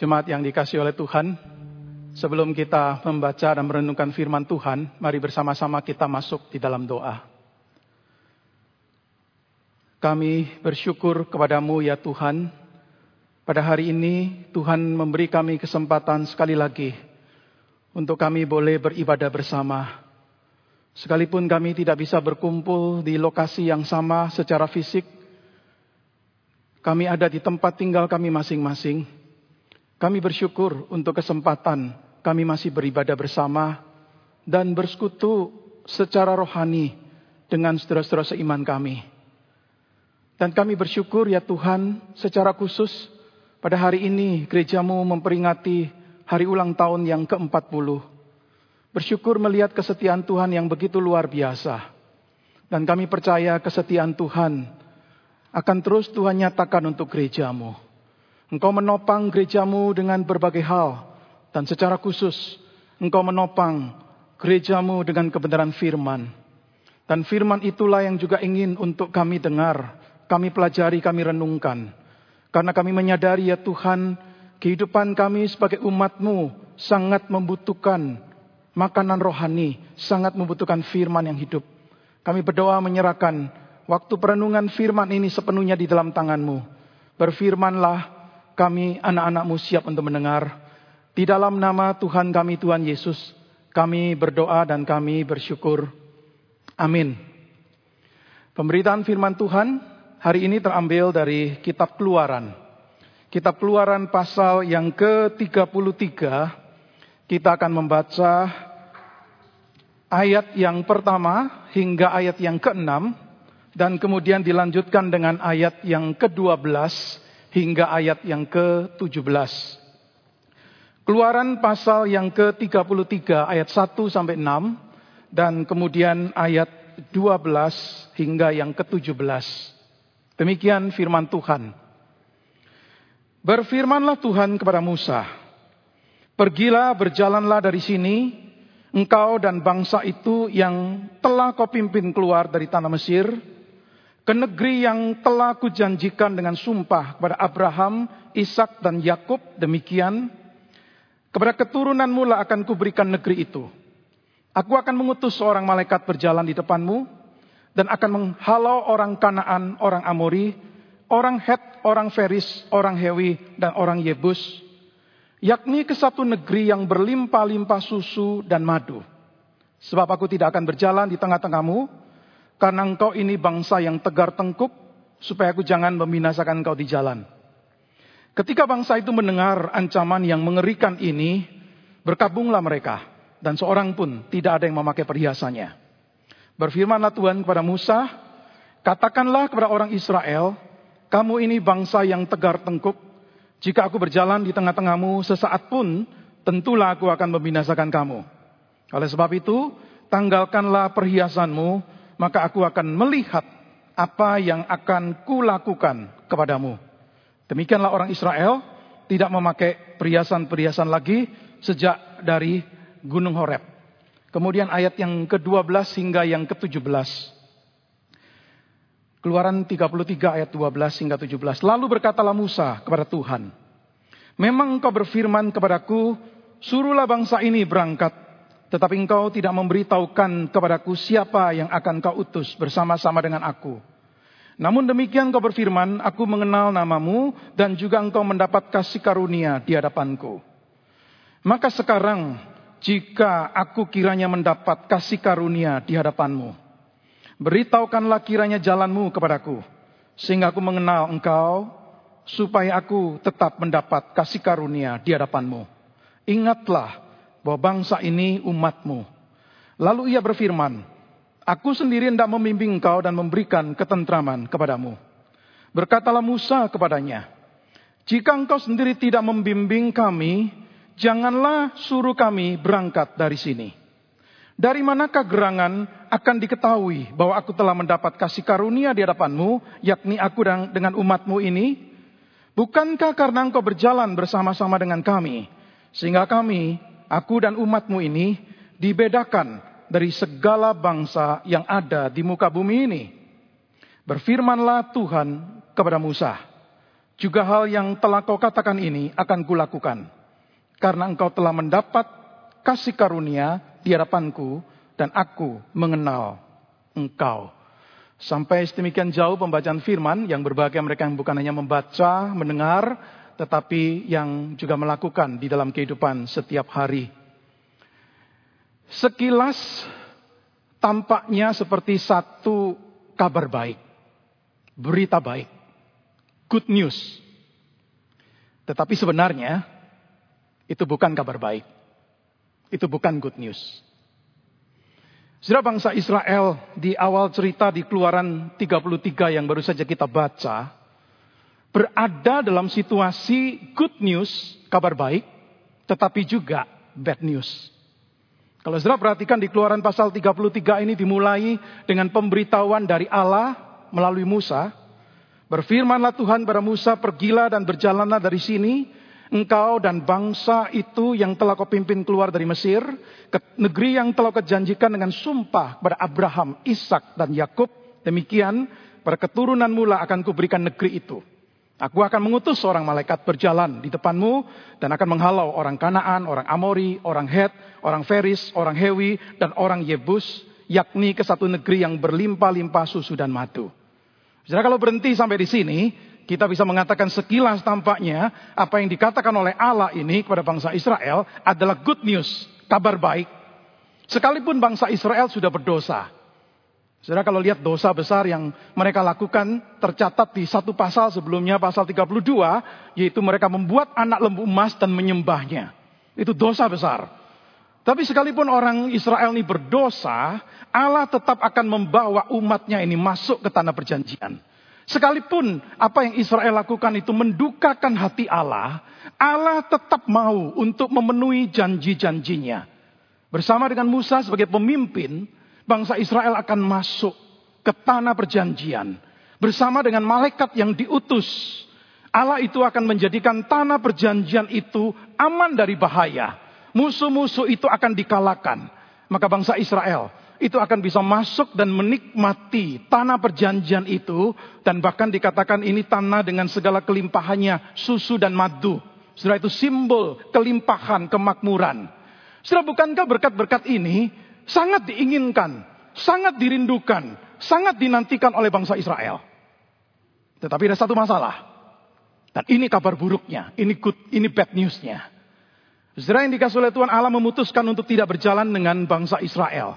Jemaat yang dikasih oleh Tuhan, sebelum kita membaca dan merenungkan firman Tuhan, mari bersama-sama kita masuk di dalam doa. Kami bersyukur kepadamu ya Tuhan, pada hari ini Tuhan memberi kami kesempatan sekali lagi untuk kami boleh beribadah bersama. Sekalipun kami tidak bisa berkumpul di lokasi yang sama secara fisik, kami ada di tempat tinggal kami masing-masing. Kami bersyukur untuk kesempatan kami masih beribadah bersama dan bersekutu secara rohani dengan saudara-saudara seiman kami. Dan kami bersyukur ya Tuhan secara khusus pada hari ini gerejamu memperingati hari ulang tahun yang ke-40. Bersyukur melihat kesetiaan Tuhan yang begitu luar biasa. Dan kami percaya kesetiaan Tuhan akan terus Tuhan nyatakan untuk gerejamu. Engkau menopang gerejamu dengan berbagai hal. Dan secara khusus engkau menopang gerejamu dengan kebenaran firman. Dan firman itulah yang juga ingin untuk kami dengar kami pelajari, kami renungkan. Karena kami menyadari ya Tuhan, kehidupan kami sebagai umatmu sangat membutuhkan makanan rohani, sangat membutuhkan firman yang hidup. Kami berdoa menyerahkan waktu perenungan firman ini sepenuhnya di dalam tanganmu. Berfirmanlah kami anak-anakmu siap untuk mendengar. Di dalam nama Tuhan kami Tuhan Yesus, kami berdoa dan kami bersyukur. Amin. Pemberitaan firman Tuhan hari ini terambil dari kitab keluaran. Kitab keluaran pasal yang ke-33, kita akan membaca ayat yang pertama hingga ayat yang ke-6, dan kemudian dilanjutkan dengan ayat yang ke-12 hingga ayat yang ke-17. Keluaran pasal yang ke-33 ayat 1 sampai 6 dan kemudian ayat 12 hingga yang ke-17. Demikian firman Tuhan. Berfirmanlah Tuhan kepada Musa, Pergilah berjalanlah dari sini, engkau dan bangsa itu yang telah kau pimpin keluar dari tanah Mesir, ke negeri yang telah kujanjikan dengan sumpah kepada Abraham, Ishak dan Yakub demikian, kepada keturunanmu lah akan kuberikan negeri itu. Aku akan mengutus seorang malaikat berjalan di depanmu, dan akan menghalau orang Kanaan, orang Amori, orang Het, orang Feris, orang Hewi, dan orang Yebus, yakni ke satu negeri yang berlimpah-limpah susu dan madu. Sebab aku tidak akan berjalan di tengah-tengahmu, karena engkau ini bangsa yang tegar tengkuk, supaya aku jangan membinasakan engkau di jalan. Ketika bangsa itu mendengar ancaman yang mengerikan ini, berkabunglah mereka, dan seorang pun tidak ada yang memakai perhiasannya. Berfirmanlah Tuhan kepada Musa, katakanlah kepada orang Israel, kamu ini bangsa yang tegar tengkuk. Jika aku berjalan di tengah-tengahmu sesaat pun, tentulah aku akan membinasakan kamu. Oleh sebab itu, tanggalkanlah perhiasanmu, maka aku akan melihat apa yang akan kulakukan kepadamu. Demikianlah orang Israel tidak memakai perhiasan-perhiasan lagi sejak dari Gunung Horeb. Kemudian ayat yang ke-12 hingga yang ke-17. Keluaran 33 ayat 12 hingga 17. Lalu berkatalah Musa kepada Tuhan, Memang engkau berfirman kepadaku, suruhlah bangsa ini berangkat, tetapi engkau tidak memberitahukan kepadaku siapa yang akan kau utus bersama-sama dengan aku. Namun demikian kau berfirman, aku mengenal namamu dan juga engkau mendapat kasih karunia di hadapanku. Maka sekarang jika aku kiranya mendapat kasih karunia di hadapanmu. Beritahukanlah kiranya jalanmu kepadaku, sehingga aku mengenal engkau, supaya aku tetap mendapat kasih karunia di hadapanmu. Ingatlah bahwa bangsa ini umatmu. Lalu ia berfirman, Aku sendiri hendak membimbing engkau dan memberikan ketentraman kepadamu. Berkatalah Musa kepadanya, Jika engkau sendiri tidak membimbing kami, janganlah suruh kami berangkat dari sini. Dari manakah gerangan akan diketahui bahwa aku telah mendapat kasih karunia di hadapanmu, yakni aku dengan umatmu ini? Bukankah karena engkau berjalan bersama-sama dengan kami, sehingga kami, aku dan umatmu ini, dibedakan dari segala bangsa yang ada di muka bumi ini? Berfirmanlah Tuhan kepada Musa, Juga hal yang telah kau katakan ini akan kulakukan. Karena engkau telah mendapat kasih karunia di hadapanku dan aku mengenal engkau. Sampai sedemikian jauh pembacaan firman yang berbahagia mereka yang bukan hanya membaca, mendengar, tetapi yang juga melakukan di dalam kehidupan setiap hari. Sekilas tampaknya seperti satu kabar baik, berita baik, good news. Tetapi sebenarnya itu bukan kabar baik. Itu bukan good news. Saudara bangsa Israel di awal cerita di keluaran 33 yang baru saja kita baca, berada dalam situasi good news, kabar baik, tetapi juga bad news. Kalau saudara perhatikan di keluaran pasal 33 ini dimulai dengan pemberitahuan dari Allah melalui Musa. Berfirmanlah Tuhan pada Musa, pergilah dan berjalanlah dari sini engkau dan bangsa itu yang telah kau pimpin keluar dari Mesir, ke negeri yang telah kau janjikan dengan sumpah kepada Abraham, Ishak dan Yakub. Demikian, pada keturunan mula akan kuberikan negeri itu. Aku akan mengutus seorang malaikat berjalan di depanmu dan akan menghalau orang Kanaan, orang Amori, orang Het, orang Feris, orang Hewi, dan orang Yebus, yakni ke satu negeri yang berlimpah-limpah susu dan madu. Jadi kalau berhenti sampai di sini, kita bisa mengatakan sekilas tampaknya apa yang dikatakan oleh Allah ini kepada bangsa Israel adalah good news, kabar baik. Sekalipun bangsa Israel sudah berdosa. Saudara kalau lihat dosa besar yang mereka lakukan tercatat di satu pasal sebelumnya pasal 32 yaitu mereka membuat anak lembu emas dan menyembahnya. Itu dosa besar. Tapi sekalipun orang Israel ini berdosa, Allah tetap akan membawa umatnya ini masuk ke tanah perjanjian. Sekalipun apa yang Israel lakukan itu mendukakan hati Allah, Allah tetap mau untuk memenuhi janji-janjinya. Bersama dengan Musa sebagai pemimpin, bangsa Israel akan masuk ke tanah perjanjian. Bersama dengan malaikat yang diutus, Allah itu akan menjadikan tanah perjanjian itu aman dari bahaya. Musuh-musuh itu akan dikalahkan. Maka bangsa Israel itu akan bisa masuk dan menikmati tanah perjanjian itu dan bahkan dikatakan ini tanah dengan segala kelimpahannya susu dan madu. Setelah itu simbol kelimpahan, kemakmuran. Setelah bukankah berkat-berkat ini sangat diinginkan, sangat dirindukan, sangat dinantikan oleh bangsa Israel. Tetapi ada satu masalah. Dan ini kabar buruknya, ini good, ini bad newsnya. Saudara yang dikasih oleh Tuhan Allah memutuskan untuk tidak berjalan dengan bangsa Israel.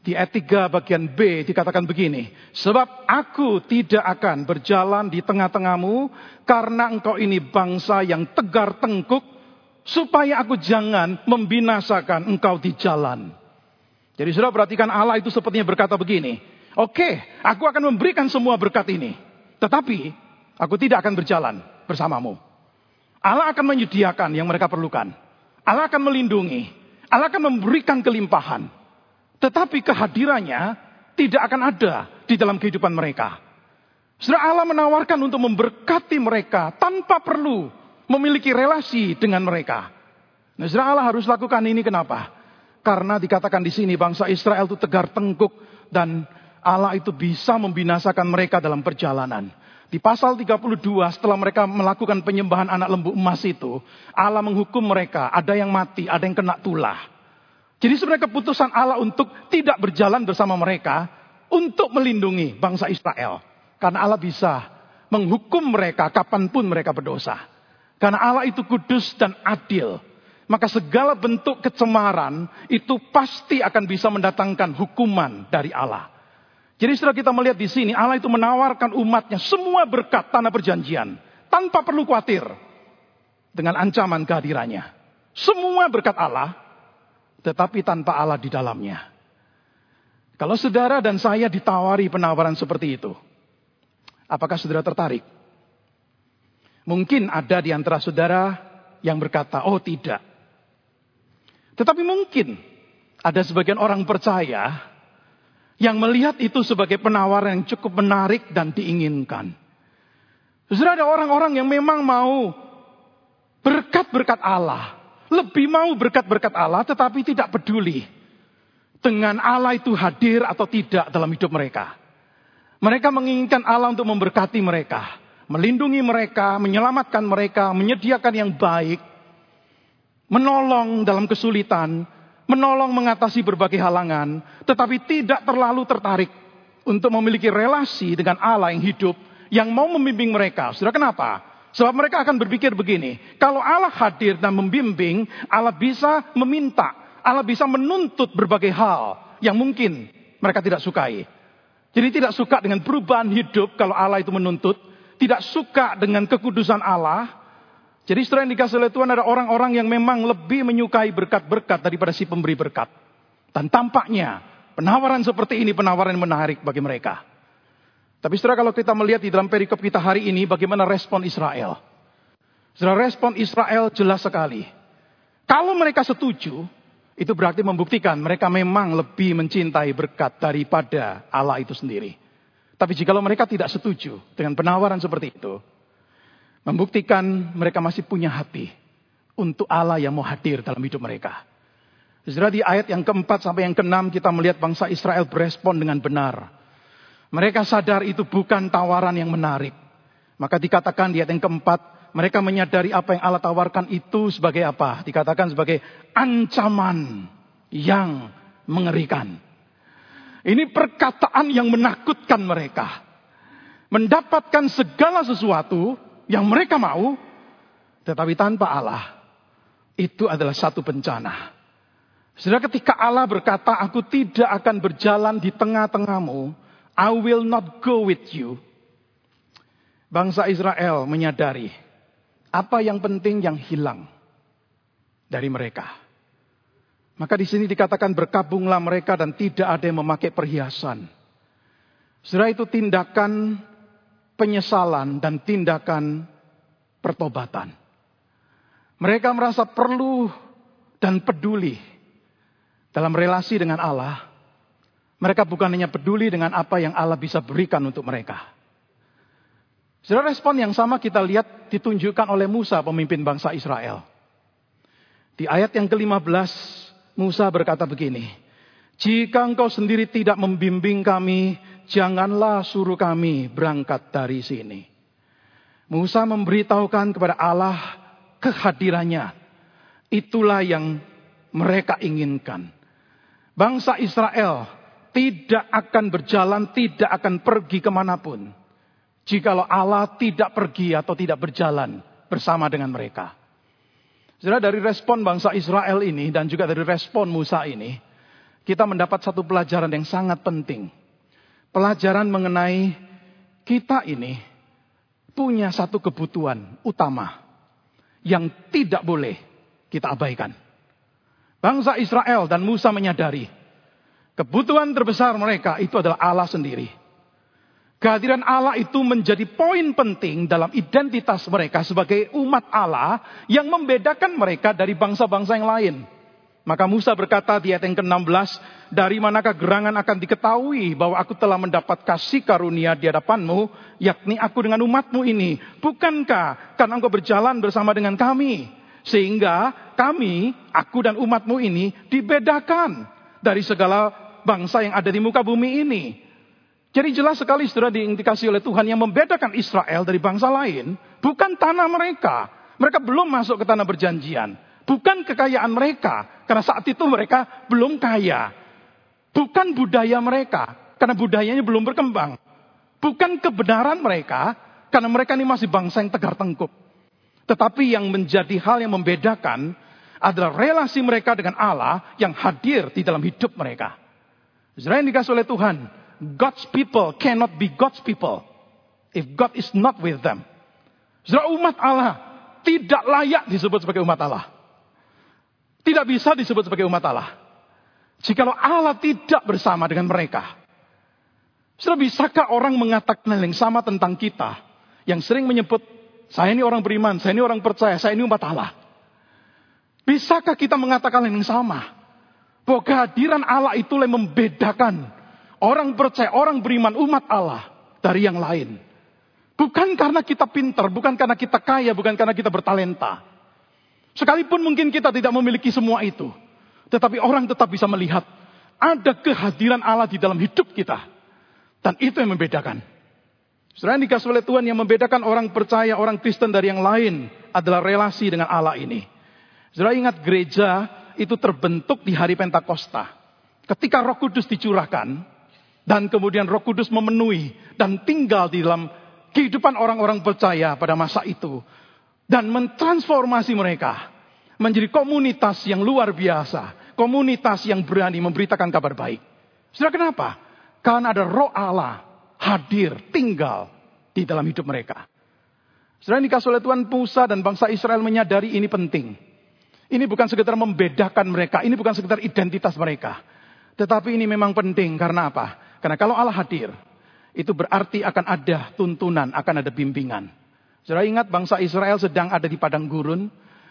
Di ayat 3 bagian B dikatakan begini. Sebab aku tidak akan berjalan di tengah-tengahmu karena engkau ini bangsa yang tegar tengkuk. Supaya aku jangan membinasakan engkau di jalan. Jadi sudah perhatikan Allah itu sepertinya berkata begini. Oke, aku akan memberikan semua berkat ini. Tetapi aku tidak akan berjalan bersamamu. Allah akan menyediakan yang mereka perlukan. Allah akan melindungi. Allah akan memberikan kelimpahan. Tetapi kehadirannya tidak akan ada di dalam kehidupan mereka. Saudara Allah menawarkan untuk memberkati mereka tanpa perlu memiliki relasi dengan mereka. Nah, Allah harus lakukan ini kenapa? Karena dikatakan di sini bangsa Israel itu tegar tengkuk dan Allah itu bisa membinasakan mereka dalam perjalanan. Di pasal 32 setelah mereka melakukan penyembahan anak lembu emas itu, Allah menghukum mereka, ada yang mati, ada yang kena tulah. Jadi sebenarnya keputusan Allah untuk tidak berjalan bersama mereka untuk melindungi bangsa Israel. Karena Allah bisa menghukum mereka kapan pun mereka berdosa. Karena Allah itu kudus dan adil. Maka segala bentuk kecemaran itu pasti akan bisa mendatangkan hukuman dari Allah. Jadi setelah kita melihat di sini Allah itu menawarkan umatnya semua berkat tanah perjanjian. Tanpa perlu khawatir dengan ancaman kehadirannya. Semua berkat Allah tetapi tanpa Allah di dalamnya. Kalau saudara dan saya ditawari penawaran seperti itu, apakah saudara tertarik? Mungkin ada di antara saudara yang berkata, "Oh, tidak." Tetapi mungkin ada sebagian orang percaya yang melihat itu sebagai penawaran yang cukup menarik dan diinginkan. Saudara ada orang-orang yang memang mau berkat-berkat Allah lebih mau berkat-berkat Allah tetapi tidak peduli dengan Allah itu hadir atau tidak dalam hidup mereka. Mereka menginginkan Allah untuk memberkati mereka. melindungi mereka, menyelamatkan mereka, menyediakan yang baik, menolong dalam kesulitan, menolong mengatasi berbagai halangan, tetapi tidak terlalu tertarik untuk memiliki relasi dengan Allah yang hidup, yang mau membimbing mereka. Sudah kenapa? Sebab mereka akan berpikir begini, kalau Allah hadir dan membimbing, Allah bisa meminta, Allah bisa menuntut berbagai hal yang mungkin mereka tidak sukai. Jadi tidak suka dengan perubahan hidup kalau Allah itu menuntut, tidak suka dengan kekudusan Allah. Jadi setelah yang dikasih oleh Tuhan ada orang-orang yang memang lebih menyukai berkat-berkat daripada si pemberi berkat. Dan tampaknya penawaran seperti ini penawaran yang menarik bagi mereka. Tapi setelah kalau kita melihat di dalam perikop kita hari ini bagaimana respon Israel. Setelah respon Israel jelas sekali. Kalau mereka setuju, itu berarti membuktikan mereka memang lebih mencintai berkat daripada Allah itu sendiri. Tapi jika mereka tidak setuju dengan penawaran seperti itu, membuktikan mereka masih punya hati untuk Allah yang mau hadir dalam hidup mereka. Setelah di ayat yang keempat sampai yang keenam kita melihat bangsa Israel berespon dengan benar. Mereka sadar itu bukan tawaran yang menarik. Maka dikatakan di ayat yang keempat, mereka menyadari apa yang Allah tawarkan itu sebagai apa? Dikatakan sebagai ancaman yang mengerikan. Ini perkataan yang menakutkan mereka. Mendapatkan segala sesuatu yang mereka mau, tetapi tanpa Allah. Itu adalah satu bencana. Sudah ketika Allah berkata, aku tidak akan berjalan di tengah-tengahmu, I will not go with you. Bangsa Israel menyadari apa yang penting yang hilang dari mereka. Maka di sini dikatakan berkabunglah mereka dan tidak ada yang memakai perhiasan. Setelah itu tindakan penyesalan dan tindakan pertobatan. Mereka merasa perlu dan peduli dalam relasi dengan Allah mereka bukan hanya peduli dengan apa yang Allah bisa berikan untuk mereka. Sudah respon yang sama kita lihat ditunjukkan oleh Musa pemimpin bangsa Israel. Di ayat yang ke-15 Musa berkata begini. Jika engkau sendiri tidak membimbing kami, janganlah suruh kami berangkat dari sini. Musa memberitahukan kepada Allah kehadirannya. Itulah yang mereka inginkan. Bangsa Israel tidak akan berjalan, tidak akan pergi ke mana pun. Jikalau Allah tidak pergi atau tidak berjalan bersama dengan mereka. Setelah dari respon bangsa Israel ini dan juga dari respon Musa ini, kita mendapat satu pelajaran yang sangat penting. Pelajaran mengenai kita ini punya satu kebutuhan utama yang tidak boleh kita abaikan. Bangsa Israel dan Musa menyadari Kebutuhan terbesar mereka itu adalah Allah sendiri. Kehadiran Allah itu menjadi poin penting dalam identitas mereka sebagai umat Allah yang membedakan mereka dari bangsa-bangsa yang lain. Maka Musa berkata di ayat yang ke-16, dari manakah gerangan akan diketahui bahwa aku telah mendapat kasih karunia di hadapanmu, yakni aku dengan umatmu ini. Bukankah karena engkau berjalan bersama dengan kami, sehingga kami, aku dan umatmu ini dibedakan dari segala bangsa yang ada di muka bumi ini. Jadi jelas sekali saudara diindikasi oleh Tuhan yang membedakan Israel dari bangsa lain. Bukan tanah mereka. Mereka belum masuk ke tanah berjanjian. Bukan kekayaan mereka. Karena saat itu mereka belum kaya. Bukan budaya mereka. Karena budayanya belum berkembang. Bukan kebenaran mereka. Karena mereka ini masih bangsa yang tegar tengkuk. Tetapi yang menjadi hal yang membedakan adalah relasi mereka dengan Allah yang hadir di dalam hidup mereka. Saudara yang dikasih oleh Tuhan, God's people cannot be God's people if God is not with them. Saudara umat Allah tidak layak disebut sebagai umat Allah. Tidak bisa disebut sebagai umat Allah. Jikalau Allah tidak bersama dengan mereka. Saudara bisakah orang mengatakan hal yang sama tentang kita? Yang sering menyebut, saya ini orang beriman, saya ini orang percaya, saya ini umat Allah. Bisakah kita mengatakan hal yang sama? Bahwa kehadiran Allah itu yang membedakan orang percaya, orang beriman, umat Allah dari yang lain. Bukan karena kita pintar, bukan karena kita kaya, bukan karena kita bertalenta. Sekalipun mungkin kita tidak memiliki semua itu. Tetapi orang tetap bisa melihat ada kehadiran Allah di dalam hidup kita. Dan itu yang membedakan. Saudara yang dikasih oleh Tuhan yang membedakan orang percaya, orang Kristen dari yang lain adalah relasi dengan Allah ini. Saudara ingat gereja itu terbentuk di hari Pentakosta. Ketika roh kudus dicurahkan, dan kemudian roh kudus memenuhi dan tinggal di dalam kehidupan orang-orang percaya pada masa itu. Dan mentransformasi mereka menjadi komunitas yang luar biasa. Komunitas yang berani memberitakan kabar baik. Sudah kenapa? Karena ada roh Allah hadir, tinggal di dalam hidup mereka. Selain dikasih oleh Tuhan Musa dan bangsa Israel menyadari ini penting. Ini bukan sekedar membedakan mereka, ini bukan sekedar identitas mereka. Tetapi ini memang penting karena apa? Karena kalau Allah hadir, itu berarti akan ada tuntunan, akan ada bimbingan. Saudara ingat bangsa Israel sedang ada di padang gurun,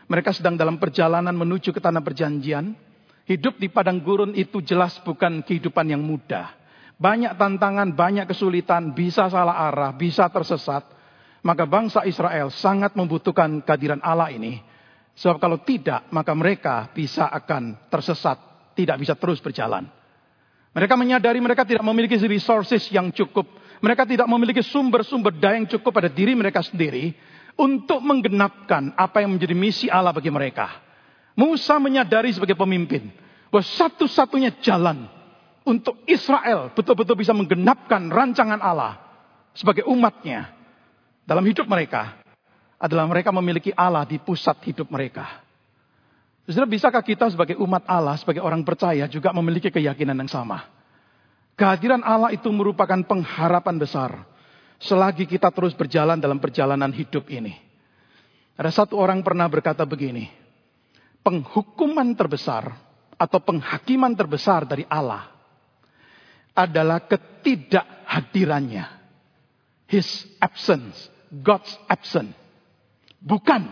mereka sedang dalam perjalanan menuju ke tanah perjanjian. Hidup di padang gurun itu jelas bukan kehidupan yang mudah. Banyak tantangan, banyak kesulitan, bisa salah arah, bisa tersesat. Maka bangsa Israel sangat membutuhkan kehadiran Allah ini. Sebab kalau tidak, maka mereka bisa akan tersesat, tidak bisa terus berjalan. Mereka menyadari mereka tidak memiliki resources yang cukup. Mereka tidak memiliki sumber-sumber daya yang cukup pada diri mereka sendiri untuk menggenapkan apa yang menjadi misi Allah bagi mereka. Musa menyadari sebagai pemimpin bahwa satu-satunya jalan untuk Israel betul-betul bisa menggenapkan rancangan Allah sebagai umatnya dalam hidup mereka adalah mereka memiliki Allah di pusat hidup mereka. Saudara, bisakah kita sebagai umat Allah, sebagai orang percaya juga memiliki keyakinan yang sama? Kehadiran Allah itu merupakan pengharapan besar selagi kita terus berjalan dalam perjalanan hidup ini. Ada satu orang pernah berkata begini, penghukuman terbesar atau penghakiman terbesar dari Allah adalah ketidakhadirannya. His absence, God's absence. Bukan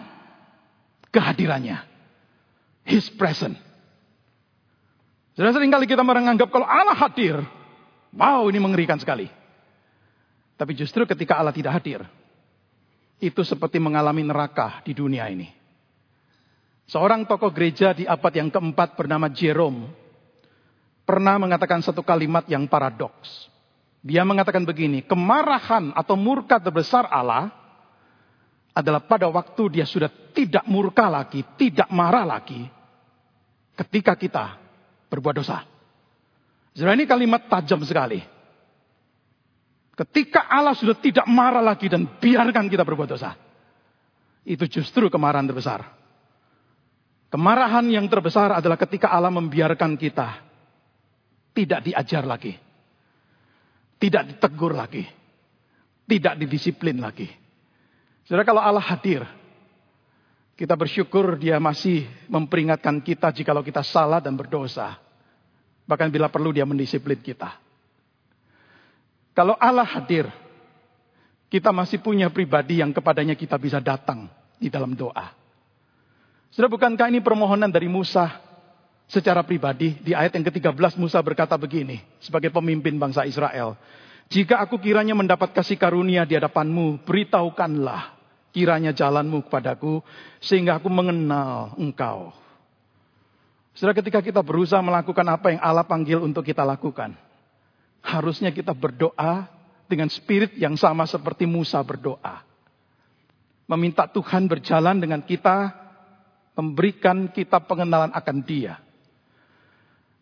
kehadirannya. His presence. Sudah kali kita menganggap kalau Allah hadir, wow ini mengerikan sekali. Tapi justru ketika Allah tidak hadir, itu seperti mengalami neraka di dunia ini. Seorang tokoh gereja di abad yang keempat bernama Jerome pernah mengatakan satu kalimat yang paradoks. Dia mengatakan begini, kemarahan atau murka terbesar Allah adalah pada waktu dia sudah tidak murka lagi, tidak marah lagi, ketika kita berbuat dosa. Jadi ini kalimat tajam sekali. Ketika Allah sudah tidak marah lagi dan biarkan kita berbuat dosa. Itu justru kemarahan terbesar. Kemarahan yang terbesar adalah ketika Allah membiarkan kita tidak diajar lagi. Tidak ditegur lagi. Tidak didisiplin lagi. Saudara kalau Allah hadir, kita bersyukur dia masih memperingatkan kita jikalau kita salah dan berdosa. Bahkan bila perlu dia mendisiplin kita. Kalau Allah hadir, kita masih punya pribadi yang kepadanya kita bisa datang di dalam doa. Sudah bukankah ini permohonan dari Musa secara pribadi di ayat yang ke-13 Musa berkata begini sebagai pemimpin bangsa Israel. Jika aku kiranya mendapat kasih karunia di hadapanmu, beritahukanlah kiranya jalanmu kepadaku sehingga aku mengenal engkau. Setelah ketika kita berusaha melakukan apa yang Allah panggil untuk kita lakukan, harusnya kita berdoa dengan spirit yang sama seperti Musa berdoa. Meminta Tuhan berjalan dengan kita, memberikan kita pengenalan akan Dia.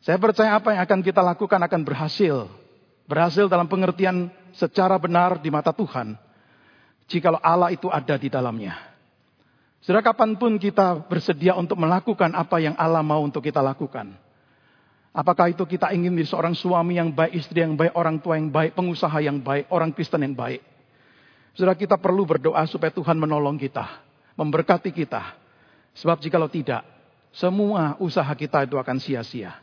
Saya percaya apa yang akan kita lakukan akan berhasil. Berhasil dalam pengertian secara benar di mata Tuhan. Jikalau Allah itu ada di dalamnya. Sudah kapan pun kita bersedia untuk melakukan apa yang Allah mau untuk kita lakukan. Apakah itu kita ingin menjadi seorang suami yang baik, istri yang baik, orang tua yang baik, pengusaha yang baik, orang Kristen yang baik. Sudah kita perlu berdoa supaya Tuhan menolong kita, memberkati kita. Sebab jikalau tidak, semua usaha kita itu akan sia-sia.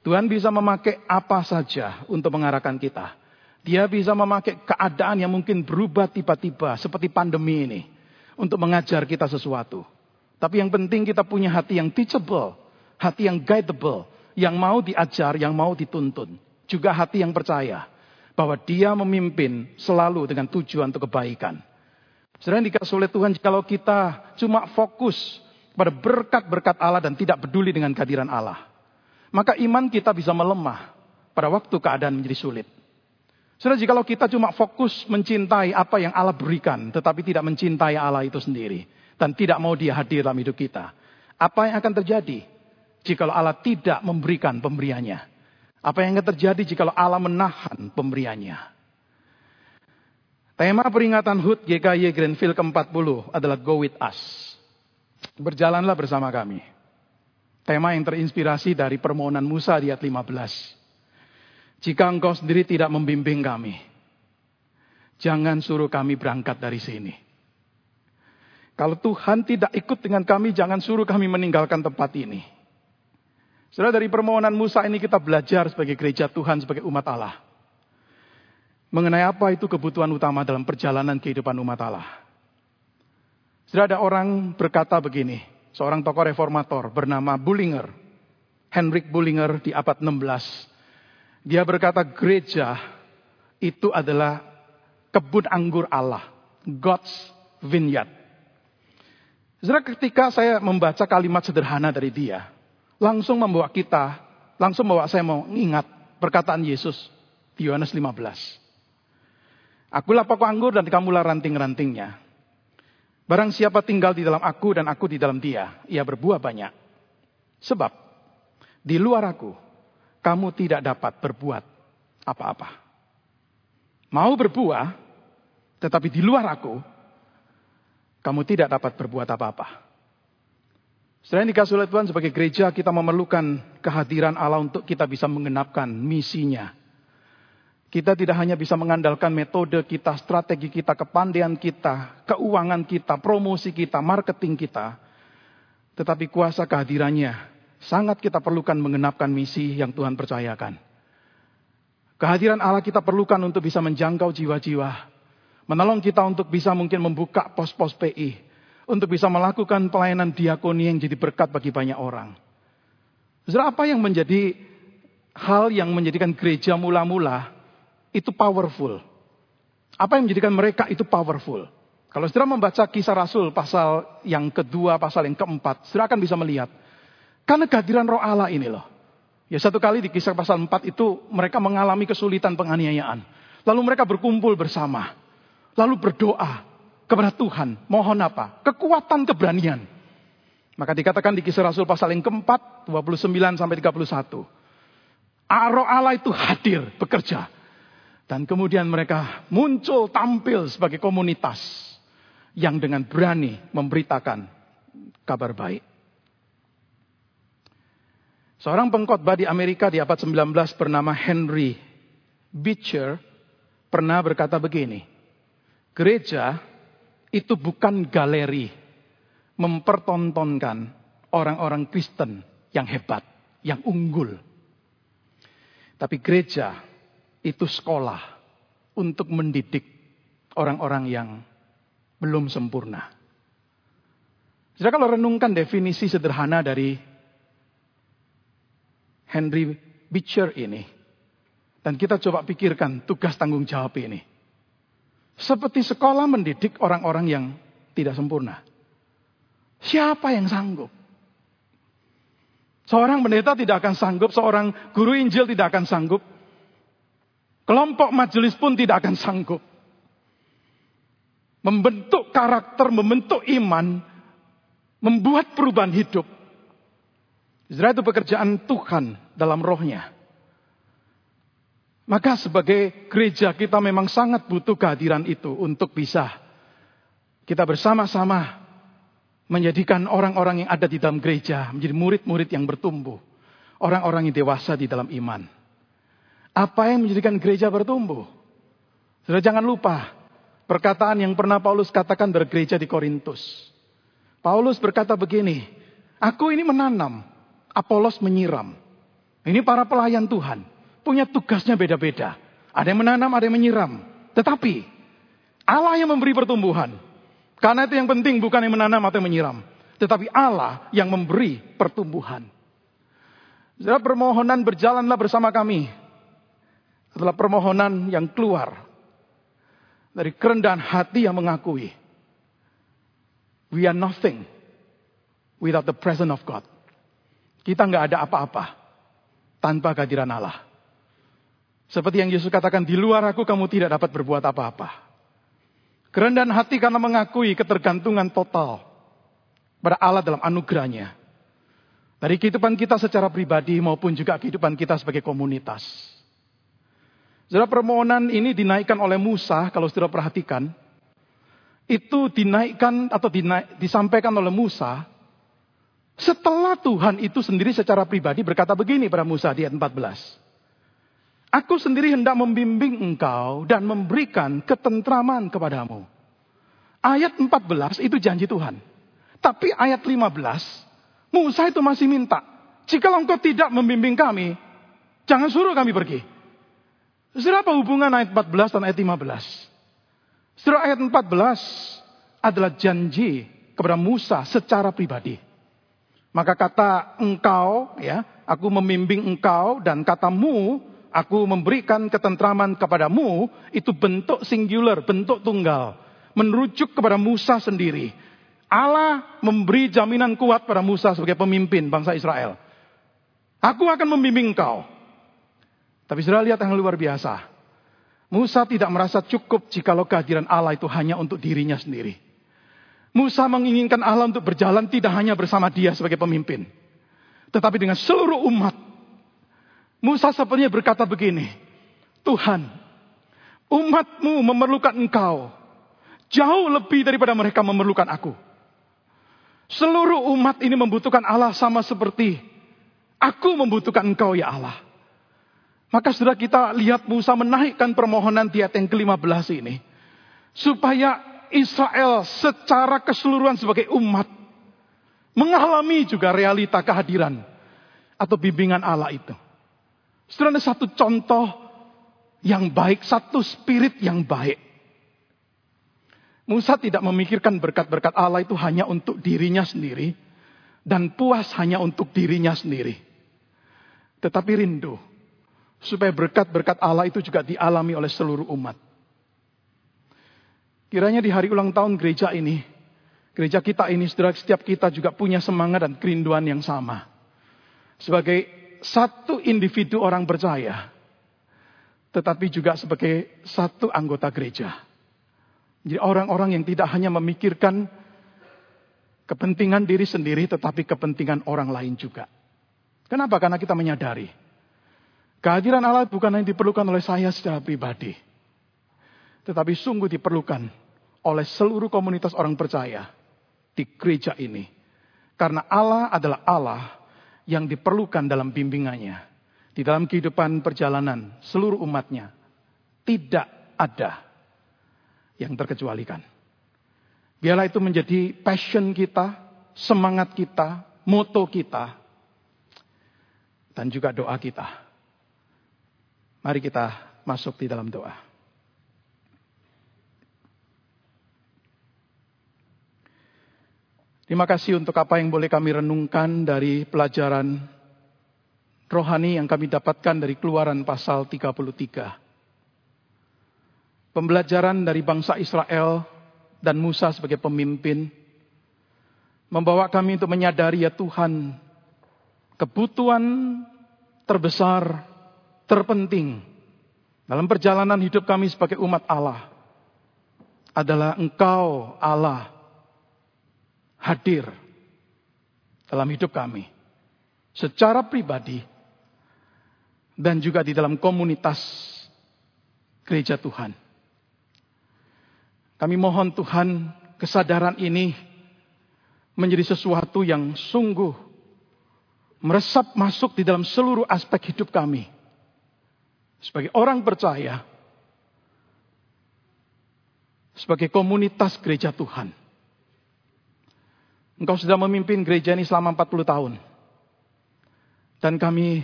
Tuhan bisa memakai apa saja untuk mengarahkan kita. Dia bisa memakai keadaan yang mungkin berubah tiba-tiba seperti pandemi ini untuk mengajar kita sesuatu. Tapi yang penting kita punya hati yang teachable, hati yang guidable, yang mau diajar, yang mau dituntun. Juga hati yang percaya bahwa dia memimpin selalu dengan tujuan untuk kebaikan. Selain dikasih oleh Tuhan, kalau kita cuma fokus pada berkat-berkat Allah dan tidak peduli dengan kehadiran Allah, maka iman kita bisa melemah pada waktu keadaan menjadi sulit. Saudara, jikalau kita cuma fokus mencintai apa yang Allah berikan, tetapi tidak mencintai Allah itu sendiri, dan tidak mau dia hadir dalam hidup kita, apa yang akan terjadi jikalau Allah tidak memberikan pemberiannya? Apa yang akan terjadi jikalau Allah menahan pemberiannya? Tema peringatan HUT GKY Greenfield ke-40 adalah Go With Us. Berjalanlah bersama kami. Tema yang terinspirasi dari permohonan Musa di ayat 15. Jika engkau sendiri tidak membimbing kami, jangan suruh kami berangkat dari sini. Kalau Tuhan tidak ikut dengan kami, jangan suruh kami meninggalkan tempat ini. Setelah dari permohonan Musa ini kita belajar sebagai gereja Tuhan, sebagai umat Allah. Mengenai apa itu kebutuhan utama dalam perjalanan kehidupan umat Allah. Sudah ada orang berkata begini, seorang tokoh reformator bernama Bullinger, Henrik Bullinger di abad 16 dia berkata gereja itu adalah kebun anggur Allah. God's vineyard. Setelah ketika saya membaca kalimat sederhana dari dia, langsung membawa kita, langsung membawa saya mau ingat perkataan Yesus di Yohanes 15. Akulah pokok anggur dan kamulah ranting-rantingnya. Barang siapa tinggal di dalam aku dan aku di dalam dia, ia berbuah banyak. Sebab di luar aku kamu tidak dapat berbuat apa-apa. Mau berbuah, tetapi di luar aku, kamu tidak dapat berbuat apa-apa. Selain dikasih oleh Tuhan sebagai gereja, kita memerlukan kehadiran Allah untuk kita bisa mengenapkan misinya. Kita tidak hanya bisa mengandalkan metode kita, strategi kita, kepandaian kita, keuangan kita, promosi kita, marketing kita. Tetapi kuasa kehadirannya sangat kita perlukan mengenapkan misi yang Tuhan percayakan. Kehadiran Allah kita perlukan untuk bisa menjangkau jiwa-jiwa. Menolong kita untuk bisa mungkin membuka pos-pos PI. Untuk bisa melakukan pelayanan diakoni yang jadi berkat bagi banyak orang. Saudara, apa yang menjadi hal yang menjadikan gereja mula-mula itu powerful? Apa yang menjadikan mereka itu powerful? Kalau saudara membaca kisah Rasul pasal yang kedua, pasal yang keempat, saudara akan bisa melihat karena kehadiran roh Allah ini loh. Ya satu kali di kisah pasal 4 itu mereka mengalami kesulitan penganiayaan. Lalu mereka berkumpul bersama. Lalu berdoa kepada Tuhan. Mohon apa? Kekuatan keberanian. Maka dikatakan di kisah Rasul pasal yang keempat, 29 sampai 31. Roh Allah itu hadir, bekerja. Dan kemudian mereka muncul tampil sebagai komunitas yang dengan berani memberitakan kabar baik. Seorang pengkhotbah di Amerika di abad 19 bernama Henry Beecher pernah berkata begini. Gereja itu bukan galeri mempertontonkan orang-orang Kristen yang hebat, yang unggul. Tapi gereja itu sekolah untuk mendidik orang-orang yang belum sempurna. Jadi kalau renungkan definisi sederhana dari Henry Beecher ini. Dan kita coba pikirkan tugas tanggung jawab ini. Seperti sekolah mendidik orang-orang yang tidak sempurna. Siapa yang sanggup? Seorang pendeta tidak akan sanggup, seorang guru Injil tidak akan sanggup. Kelompok majelis pun tidak akan sanggup. Membentuk karakter, membentuk iman, membuat perubahan hidup Israel itu pekerjaan Tuhan dalam rohnya. Maka sebagai gereja kita memang sangat butuh kehadiran itu untuk bisa kita bersama-sama menjadikan orang-orang yang ada di dalam gereja menjadi murid-murid yang bertumbuh. Orang-orang yang dewasa di dalam iman. Apa yang menjadikan gereja bertumbuh? Sudah jangan lupa perkataan yang pernah Paulus katakan bergereja di Korintus. Paulus berkata begini, aku ini menanam, Apolos menyiram. Ini para pelayan Tuhan. Punya tugasnya beda-beda. Ada yang menanam, ada yang menyiram. Tetapi Allah yang memberi pertumbuhan. Karena itu yang penting bukan yang menanam atau yang menyiram. Tetapi Allah yang memberi pertumbuhan. Setelah permohonan berjalanlah bersama kami. Setelah permohonan yang keluar. Dari kerendahan hati yang mengakui. We are nothing without the presence of God. Kita nggak ada apa-apa tanpa kehadiran Allah. Seperti yang Yesus katakan, di luar aku kamu tidak dapat berbuat apa-apa. Kerendahan hati karena mengakui ketergantungan total pada Allah dalam anugerahnya. Dari kehidupan kita secara pribadi maupun juga kehidupan kita sebagai komunitas. Saudara permohonan ini dinaikkan oleh Musa, kalau saudara perhatikan. Itu dinaikkan atau dinaik, disampaikan oleh Musa setelah Tuhan itu sendiri secara pribadi berkata begini pada Musa di ayat 14. Aku sendiri hendak membimbing engkau dan memberikan ketentraman kepadamu. Ayat 14 itu janji Tuhan. Tapi ayat 15, Musa itu masih minta. Jika engkau tidak membimbing kami, jangan suruh kami pergi. Saudara apa hubungan ayat 14 dan ayat 15? Saudara ayat 14 adalah janji kepada Musa secara pribadi. Maka kata engkau, ya, aku membimbing engkau dan katamu, aku memberikan ketentraman kepadamu, itu bentuk singular, bentuk tunggal. Merujuk kepada Musa sendiri. Allah memberi jaminan kuat pada Musa sebagai pemimpin bangsa Israel. Aku akan membimbing engkau. Tapi sudah lihat yang luar biasa. Musa tidak merasa cukup jikalau kehadiran Allah itu hanya untuk dirinya sendiri. Musa menginginkan Allah untuk berjalan tidak hanya bersama dia sebagai pemimpin. Tetapi dengan seluruh umat. Musa sepertinya berkata begini. Tuhan, umatmu memerlukan engkau. Jauh lebih daripada mereka memerlukan aku. Seluruh umat ini membutuhkan Allah sama seperti aku membutuhkan engkau ya Allah. Maka sudah kita lihat Musa menaikkan permohonan di ayat yang ke-15 ini. Supaya Israel secara keseluruhan sebagai umat. Mengalami juga realita kehadiran. Atau bimbingan Allah itu. Sudah ada satu contoh yang baik. Satu spirit yang baik. Musa tidak memikirkan berkat-berkat Allah itu hanya untuk dirinya sendiri. Dan puas hanya untuk dirinya sendiri. Tetapi rindu Supaya berkat-berkat Allah itu juga dialami oleh seluruh umat. Kiranya di hari ulang tahun gereja ini, gereja kita ini, setiap kita juga punya semangat dan kerinduan yang sama. Sebagai satu individu orang percaya, tetapi juga sebagai satu anggota gereja. Jadi orang-orang yang tidak hanya memikirkan kepentingan diri sendiri, tetapi kepentingan orang lain juga. Kenapa? Karena kita menyadari Kehadiran Allah bukan hanya diperlukan oleh saya secara pribadi. Tetapi sungguh diperlukan oleh seluruh komunitas orang percaya di gereja ini. Karena Allah adalah Allah yang diperlukan dalam bimbingannya. Di dalam kehidupan perjalanan seluruh umatnya. Tidak ada yang terkecualikan. Biarlah itu menjadi passion kita, semangat kita, moto kita, dan juga doa kita. Mari kita masuk di dalam doa. Terima kasih untuk apa yang boleh kami renungkan dari pelajaran rohani yang kami dapatkan dari keluaran pasal 33. Pembelajaran dari bangsa Israel dan Musa sebagai pemimpin membawa kami untuk menyadari ya Tuhan kebutuhan terbesar terpenting dalam perjalanan hidup kami sebagai umat Allah adalah Engkau, Allah, hadir dalam hidup kami secara pribadi dan juga di dalam komunitas gereja Tuhan. Kami mohon Tuhan kesadaran ini menjadi sesuatu yang sungguh meresap masuk di dalam seluruh aspek hidup kami sebagai orang percaya, sebagai komunitas gereja Tuhan. Engkau sudah memimpin gereja ini selama 40 tahun. Dan kami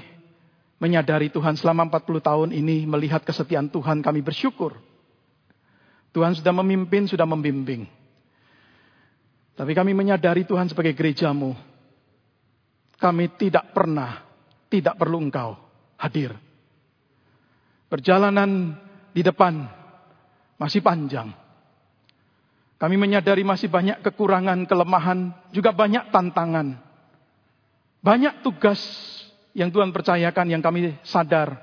menyadari Tuhan selama 40 tahun ini melihat kesetiaan Tuhan kami bersyukur. Tuhan sudah memimpin, sudah membimbing. Tapi kami menyadari Tuhan sebagai gerejamu. Kami tidak pernah, tidak perlu engkau hadir. Perjalanan di depan masih panjang. Kami menyadari masih banyak kekurangan, kelemahan, juga banyak tantangan. Banyak tugas yang Tuhan percayakan yang kami sadar.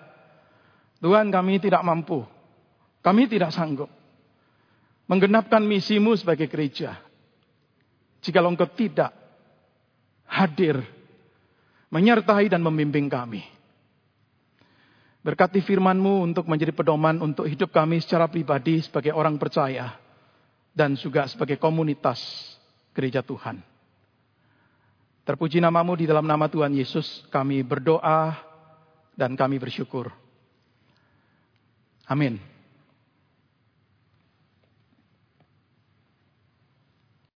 Tuhan kami tidak mampu, kami tidak sanggup menggenapkan misimu sebagai gereja. Jika engkau tidak hadir, menyertai dan membimbing kami. Berkati firmanmu untuk menjadi pedoman untuk hidup kami secara pribadi sebagai orang percaya. Dan juga sebagai komunitas gereja Tuhan. Terpuji namamu di dalam nama Tuhan Yesus kami berdoa dan kami bersyukur. Amin.